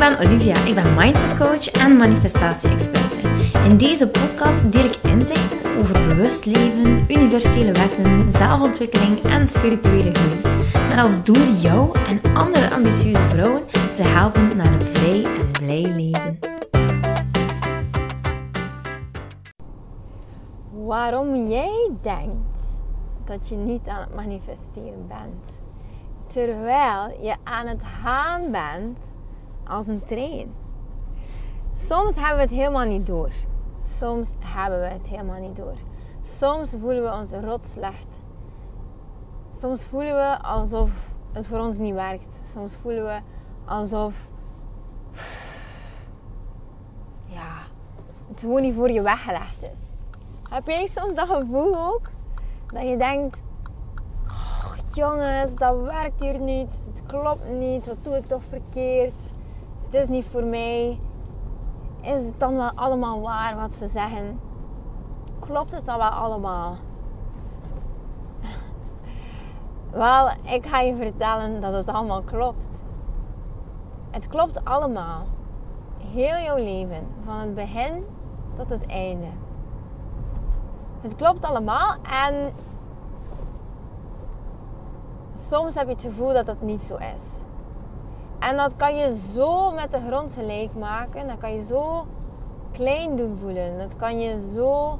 ben Olivia. Ik ben mindset coach en manifestatie-experte. In deze podcast deel ik inzichten over bewust leven, universele wetten, zelfontwikkeling en spirituele groei. Met als doel jou en andere ambitieuze vrouwen te helpen naar een vrij en blij leven. Waarom jij denkt dat je niet aan het manifesteren bent, terwijl je aan het gaan bent als een trein. Soms hebben we het helemaal niet door. Soms hebben we het helemaal niet door. Soms voelen we ons rot slecht. Soms voelen we alsof het voor ons niet werkt. Soms voelen we alsof ja, het gewoon niet voor je weggelegd is. Heb jij soms dat gevoel ook? Dat je denkt, oh, jongens, dat werkt hier niet. Het klopt niet. Wat doe ik toch verkeerd? Het is niet voor mij. Is het dan wel allemaal waar wat ze zeggen? Klopt het dan wel allemaal? Wel, ik ga je vertellen dat het allemaal klopt. Het klopt allemaal. Heel jouw leven, van het begin tot het einde. Het klopt allemaal en soms heb je het gevoel dat het niet zo is. En dat kan je zo met de grond gelijk maken. Dat kan je zo klein doen voelen. Dat kan je zo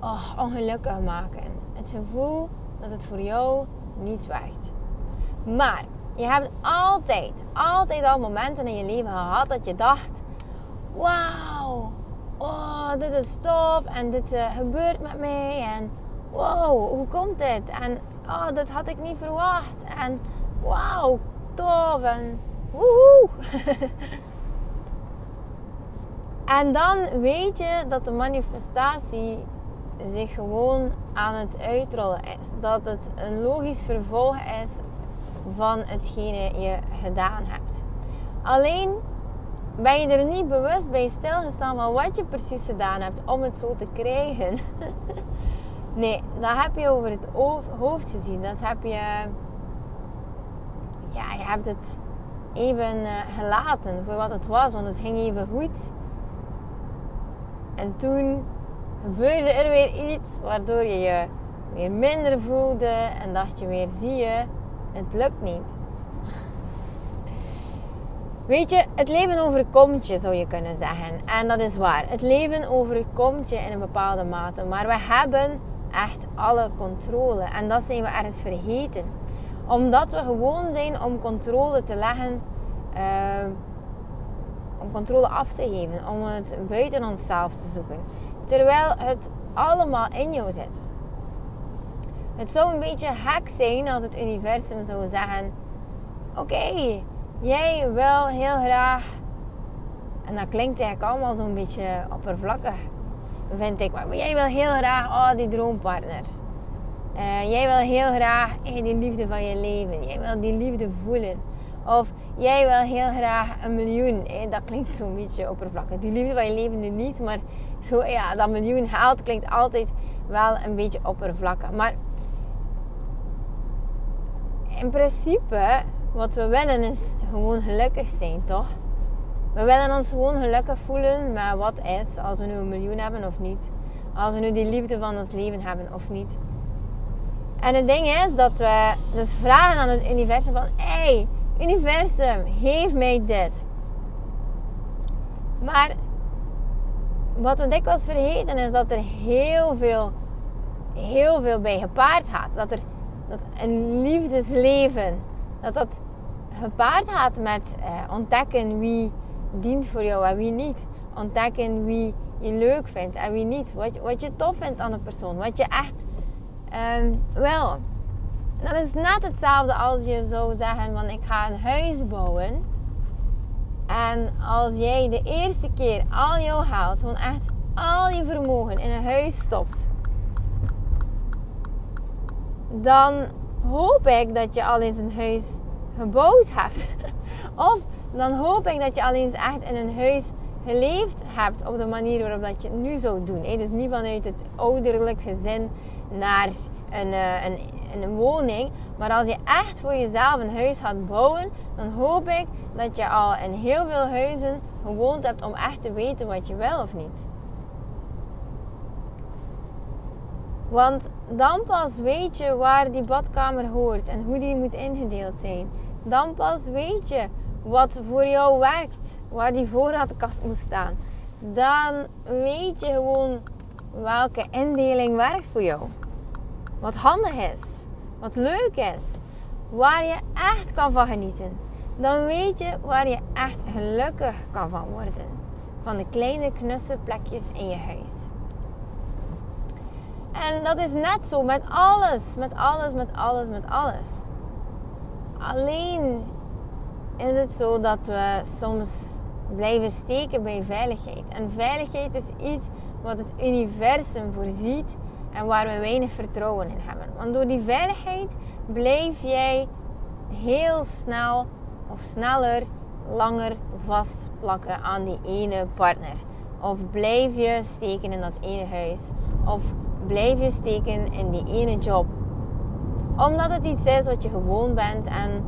oh, ongelukkig maken. Het gevoel dat het voor jou niet werkt. Maar je hebt altijd, altijd al momenten in je leven gehad dat je dacht: Wauw, oh, dit is tof en dit uh, gebeurt met mij. En wow, hoe komt dit? En oh, dat had ik niet verwacht. En wauw, tof en woehoe. en dan weet je dat de manifestatie zich gewoon aan het uitrollen is. Dat het een logisch vervolg is van hetgene je gedaan hebt. Alleen ben je er niet bewust bij stilgestaan van wat je precies gedaan hebt om het zo te krijgen. nee, dat heb je over het hoofd gezien. Dat heb je ja, je hebt het even eh, gelaten voor wat het was, want het ging even goed. En toen gebeurde er weer iets waardoor je je weer minder voelde en dacht je weer, zie je, het lukt niet. Weet je, het leven overkomt je, zou je kunnen zeggen. En dat is waar. Het leven overkomt je in een bepaalde mate. Maar we hebben echt alle controle. En dat zijn we ergens vergeten omdat we gewoon zijn om controle te leggen, uh, om controle af te geven, om het buiten onszelf te zoeken. Terwijl het allemaal in jou zit. Het zou een beetje hek zijn als het universum zou zeggen: Oké, jij wil heel graag. En dat klinkt eigenlijk allemaal zo'n beetje oppervlakkig, vind ik. Maar jij wil heel graag oh, die droompartner. Uh, jij wil heel graag die liefde van je leven. Jij wil die liefde voelen. Of jij wil heel graag een miljoen. dat klinkt zo'n beetje oppervlakkig. Die liefde van je leven nu niet, maar zo, ja, dat miljoen haalt klinkt altijd wel een beetje oppervlakkig. Maar in principe, wat we willen is gewoon gelukkig zijn, toch? We willen ons gewoon gelukkig voelen met wat is, als we nu een miljoen hebben of niet. Als we nu die liefde van ons leven hebben of niet. En het ding is dat we dus vragen aan het universum van... Hey, universum, geef mij dit. Maar wat we dikwijls vergeten is dat er heel veel, heel veel bij gepaard gaat. Dat er dat een liefdesleven, dat dat gepaard gaat met eh, ontdekken wie dient voor jou en wie niet. Ontdekken wie je leuk vindt en wie niet. Wat, wat je tof vindt aan een persoon. Wat je echt Um, wel, dat is net hetzelfde als je zou zeggen van ik ga een huis bouwen. En als jij de eerste keer al jouw geld, gewoon echt al je vermogen in een huis stopt. Dan hoop ik dat je al eens een huis gebouwd hebt. of dan hoop ik dat je al eens echt in een huis geleefd hebt op de manier waarop dat je het nu zou doen. Dus niet vanuit het ouderlijk gezin naar een, eh, een, een woning. Maar als je echt voor jezelf een huis gaat bouwen, dan hoop ik dat je al in heel veel huizen gewoond hebt om echt te weten wat je wil of niet. Want dan pas weet je waar die badkamer hoort en hoe die moet ingedeeld zijn. Dan pas weet je wat voor jou werkt, waar die voorraadkast moet staan. Dan weet je gewoon welke indeling werkt voor jou. Wat handig is, wat leuk is, waar je echt kan van genieten. Dan weet je waar je echt gelukkig kan van worden. Van de kleine knusse plekjes in je huis. En dat is net zo met alles, met alles, met alles, met alles. Alleen is het zo dat we soms blijven steken bij veiligheid. En veiligheid is iets wat het universum voorziet en waar we weinig vertrouwen in hebben. Want door die veiligheid blijf jij heel snel of sneller, langer vastplakken aan die ene partner. Of blijf je steken in dat ene huis. Of blijf je steken in die ene job. Omdat het iets is wat je gewoon bent en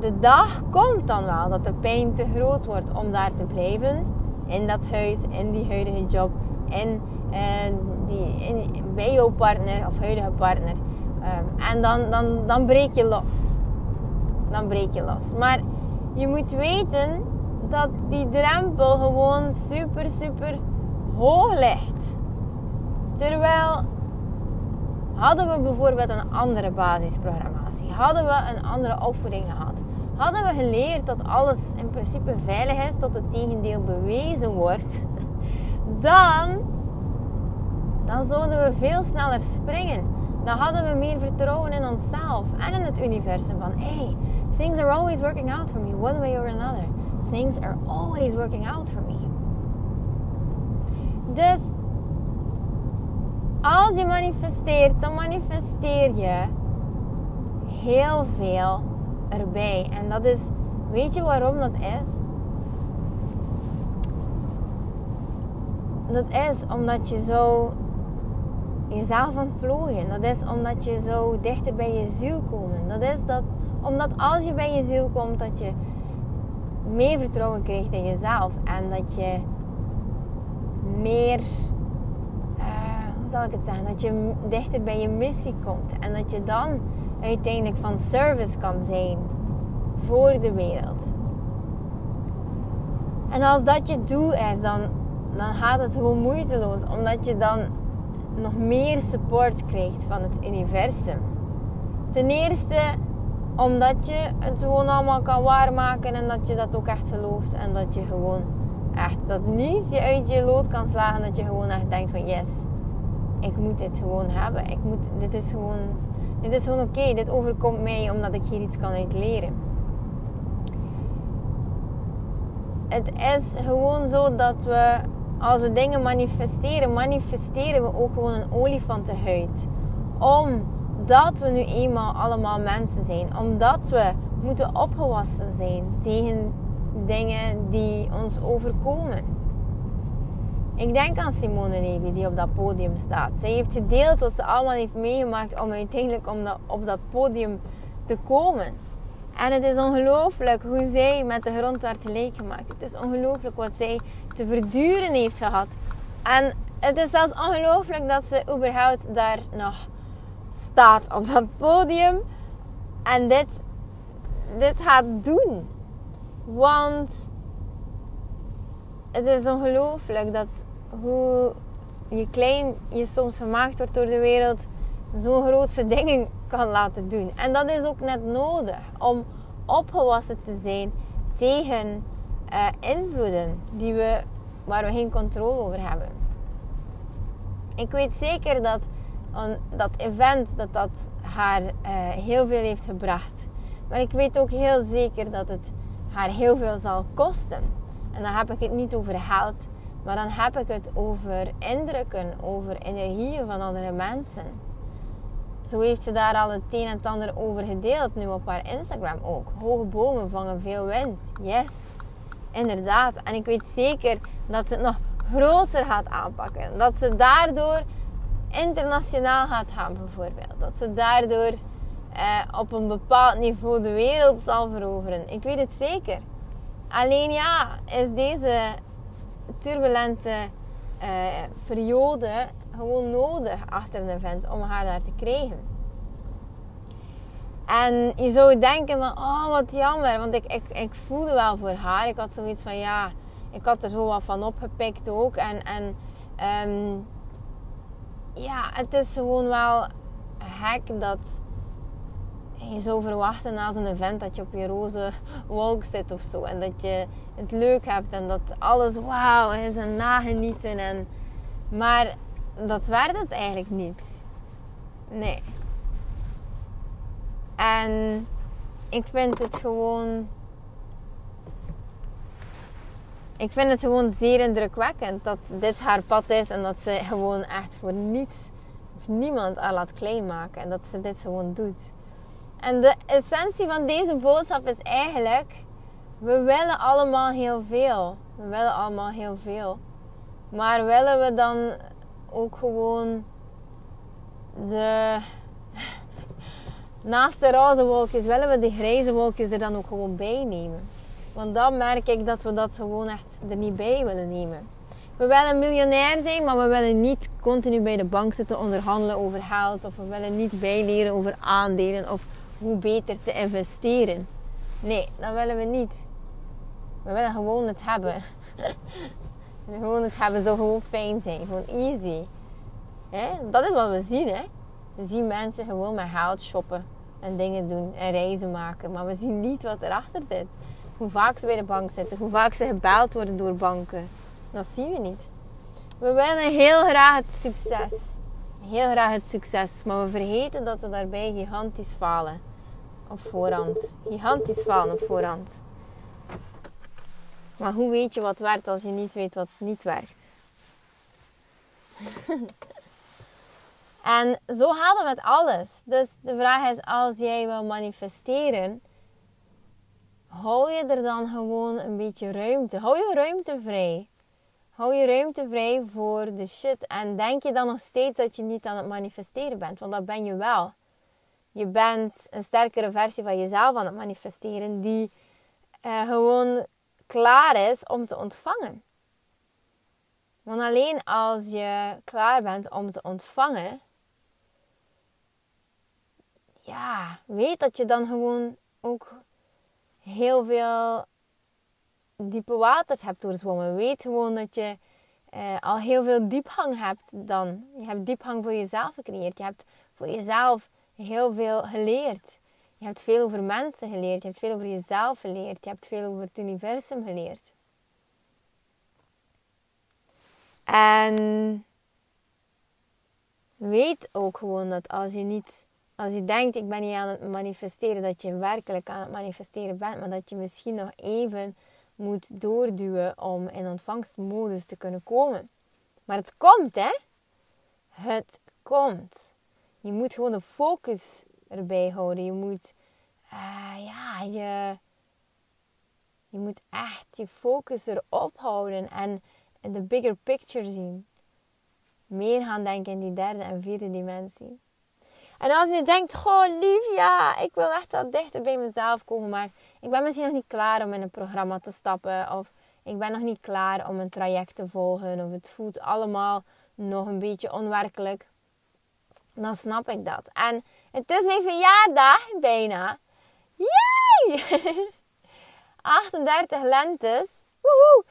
de dag komt dan wel dat de pijn te groot wordt om daar te blijven. In dat huis, in die huidige job, in, uh, die, in, bij jouw partner of huidige partner. Um, en dan, dan, dan breek je los. Dan breek je los. Maar je moet weten dat die drempel gewoon super, super hoog ligt. Terwijl hadden we bijvoorbeeld een andere basisprogrammatie, hadden we een andere opvoeding gehad, hadden we geleerd dat alles in principe veilig is tot het tegendeel bewezen wordt, dan, dan zouden we veel sneller springen. Dan hadden we meer vertrouwen in onszelf en in het universum. Van hey, things are always working out for me, one way or another. Things are always working out for me. Dus als je manifesteert, dan manifesteer je heel veel erbij. En dat is, weet je waarom dat is? Dat is omdat je zo jezelf ontplooien. Dat is omdat je zo dichter bij je ziel komt. Dat is dat, omdat als je bij je ziel komt, dat je meer vertrouwen krijgt in jezelf. En dat je meer zal ik het zeggen, dat je dichter bij je missie komt. En dat je dan uiteindelijk van service kan zijn voor de wereld. En als dat je doel is, dan, dan gaat het gewoon moeiteloos. Omdat je dan nog meer support krijgt van het universum. Ten eerste omdat je het gewoon allemaal kan waarmaken en dat je dat ook echt gelooft. En dat je gewoon echt, dat niets je uit je lood kan slagen. Dat je gewoon echt denkt van yes, ik moet dit gewoon hebben. Ik moet, dit is gewoon, dit is gewoon oké. Dit overkomt mij omdat ik hier iets kan uit leren. Het is gewoon zo dat we, als we dingen manifesteren, manifesteren we ook gewoon een olifantenhuid. Omdat we nu eenmaal allemaal mensen zijn. Omdat we moeten opgewassen zijn tegen dingen die ons overkomen. Ik denk aan Simone Levy die op dat podium staat. Zij heeft gedeeld wat ze allemaal heeft meegemaakt om uiteindelijk om op dat podium te komen. En het is ongelooflijk hoe zij met de grond werd gelijk gemaakt. Het is ongelooflijk wat zij te verduren heeft gehad. En het is zelfs ongelooflijk dat ze überhaupt daar nog staat op dat podium. En dit, dit gaat doen. Want het is ongelooflijk dat hoe je klein je soms gemaakt wordt door de wereld, zo'n grootste dingen kan laten doen. En dat is ook net nodig om opgewassen te zijn tegen uh, invloeden die we, waar we geen controle over hebben. Ik weet zeker dat dat event dat dat haar uh, heel veel heeft gebracht. Maar ik weet ook heel zeker dat het haar heel veel zal kosten. En dan heb ik het niet over geld, maar dan heb ik het over indrukken, over energieën van andere mensen. Zo heeft ze daar al het een en ander over gedeeld, nu op haar Instagram ook. Hoge bomen vangen veel wind. Yes, inderdaad. En ik weet zeker dat ze het nog groter gaat aanpakken. Dat ze daardoor internationaal gaat gaan, bijvoorbeeld. Dat ze daardoor uh, op een bepaald niveau de wereld zal veroveren. Ik weet het zeker. Alleen ja, is deze turbulente uh, periode gewoon nodig achter de vent om haar daar te krijgen. En je zou denken van, oh wat jammer, want ik, ik, ik voelde wel voor haar. Ik had zoiets van, ja, ik had er zo wat van opgepikt ook. En, en um, ja, het is gewoon wel gek dat je zou verwachten na zo'n event dat je op je roze wolk zit of zo. En dat je het leuk hebt en dat alles wauw is en nagenieten. En, maar dat werd het eigenlijk niet. Nee. En ik vind het gewoon. Ik vind het gewoon zeer indrukwekkend dat dit haar pad is en dat ze gewoon echt voor niets of niemand haar laat klein maken en dat ze dit gewoon doet. En de essentie van deze boodschap is eigenlijk: we willen allemaal heel veel. We willen allemaal heel veel. Maar willen we dan ook gewoon de. Naast de roze wolkjes willen we de grijze wolkjes er dan ook gewoon bij nemen. Want dan merk ik dat we dat gewoon echt er niet bij willen nemen. We willen miljonair zijn, maar we willen niet continu bij de bank zitten onderhandelen over geld. Of we willen niet bijleren over aandelen of hoe beter te investeren. Nee, dat willen we niet. We willen gewoon het hebben. gewoon het hebben zou gewoon fijn zijn. Gewoon easy. Dat is wat we zien. Hè? We zien mensen gewoon met geld shoppen. En dingen doen. En reizen maken. Maar we zien niet wat erachter zit. Hoe vaak ze bij de bank zitten. Hoe vaak ze gebeld worden door banken. Dat zien we niet. We willen heel graag het succes. Heel graag het succes. Maar we vergeten dat we daarbij gigantisch falen. Op voorhand. Gigantisch falen op voorhand. Maar hoe weet je wat werkt als je niet weet wat niet werkt? en zo we het alles. Dus de vraag is, als jij wil manifesteren, hou je er dan gewoon een beetje ruimte. Hou je ruimte vrij. Hou je ruimte vrij voor de shit. En denk je dan nog steeds dat je niet aan het manifesteren bent? Want dat ben je wel. Je bent een sterkere versie van jezelf aan het manifesteren die uh, gewoon klaar is om te ontvangen. Want alleen als je klaar bent om te ontvangen, ja, weet dat je dan gewoon ook heel veel diepe waters hebt doorzwommen. Weet gewoon dat je uh, al heel veel diepgang hebt dan. Je hebt diepgang voor jezelf gecreëerd. Je hebt voor jezelf heel veel geleerd. Je hebt veel over mensen geleerd. Je hebt veel over jezelf geleerd. Je hebt veel over het universum geleerd. En weet ook gewoon dat als je niet, als je denkt ik ben niet aan het manifesteren, dat je werkelijk aan het manifesteren bent, maar dat je misschien nog even moet doorduwen om in ontvangstmodus te kunnen komen. Maar het komt, hè? Het komt. Je moet gewoon de focus erbij houden. Je moet, uh, ja, je, je moet echt je focus erop houden en de bigger picture zien. Meer gaan denken in die derde en vierde dimensie. En als je denkt, goh Livia, ik wil echt wat dichter bij mezelf komen, maar ik ben misschien nog niet klaar om in een programma te stappen. Of ik ben nog niet klaar om een traject te volgen. Of het voelt allemaal nog een beetje onwerkelijk dan snap ik dat. En het is mijn verjaardag bijna. Yay! 38 lentes. Woehoe!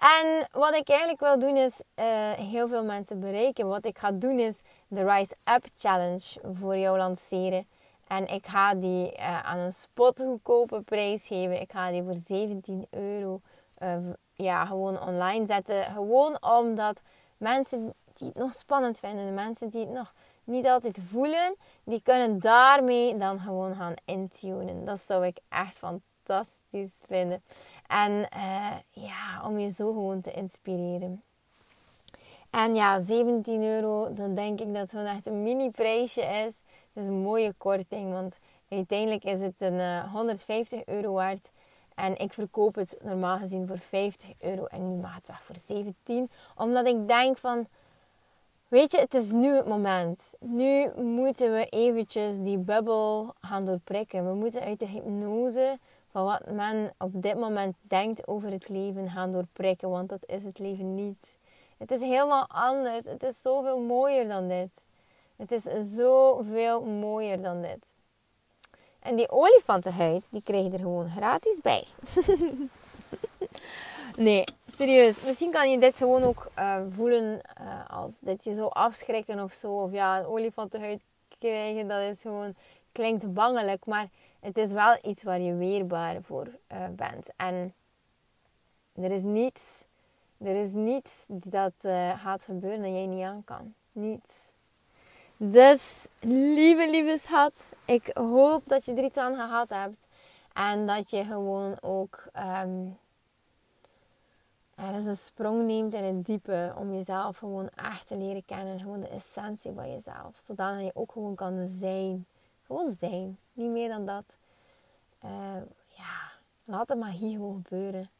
En wat ik eigenlijk wil doen is uh, heel veel mensen bereiken. Wat ik ga doen is de Rise Up Challenge voor jou lanceren. En ik ga die uh, aan een spotgoedkope prijs geven. Ik ga die voor 17 euro uh, ja, gewoon online zetten. Gewoon omdat mensen die het nog spannend vinden, de mensen die het nog niet altijd voelen, die kunnen daarmee dan gewoon gaan intunen. Dat zou ik echt fantastisch vinden. En uh, ja, om je zo gewoon te inspireren. En ja, 17 euro, dan denk ik dat het echt een mini prijsje is. Dus een mooie korting, want uiteindelijk is het een uh, eh, 150 euro waard. En ik verkoop het normaal gezien voor 50 euro en nu mag het voor 17. Omdat ik denk van, weet je, het is nu het moment. Nu moeten we eventjes die bubbel gaan doorprikken. We moeten uit de hypnose van wat men op dit moment denkt over het leven gaan doorprikken. Want dat is het leven niet. Het is helemaal anders. Het is zoveel mooier dan dit. Het is zoveel mooier dan dit. En die olifantenhuid, die krijg je er gewoon gratis bij. nee, serieus. Misschien kan je dit gewoon ook uh, voelen uh, als dat je zo afschrikken of zo. Of ja, een olifantenhuid krijgen, dat is gewoon, klinkt bangelijk. Maar het is wel iets waar je weerbaar voor uh, bent. En er is niets, er is niets dat gaat gebeuren dat jij niet aan kan. Niets. Dus, lieve, lieve schat, ik hoop dat je er iets aan gehad hebt. En dat je gewoon ook um, er is een sprong neemt in het diepe. Om jezelf gewoon echt te leren kennen. Gewoon de essentie van jezelf. Zodat je ook gewoon kan zijn. Gewoon zijn. Niet meer dan dat. Uh, ja, laat de magie gewoon gebeuren.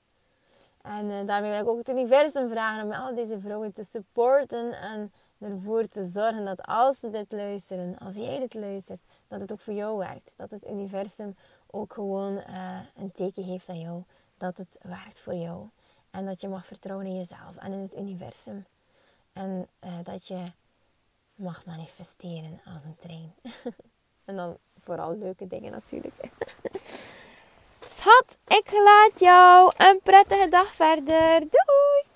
En uh, daarmee wil ik ook het universum vragen om al deze vrouwen te supporten. En ervoor te zorgen dat als ze dit luisteren, als jij dit luistert, dat het ook voor jou werkt. Dat het universum ook gewoon uh, een teken heeft aan jou. Dat het werkt voor jou. En dat je mag vertrouwen in jezelf en in het universum. En uh, dat je mag manifesteren als een trein. en dan vooral leuke dingen natuurlijk. Schat, ik laat jou een prettige dag verder. Doei!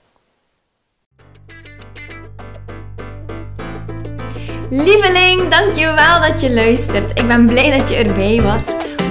Lieveling, dankjewel dat je luistert. Ik ben blij dat je erbij was.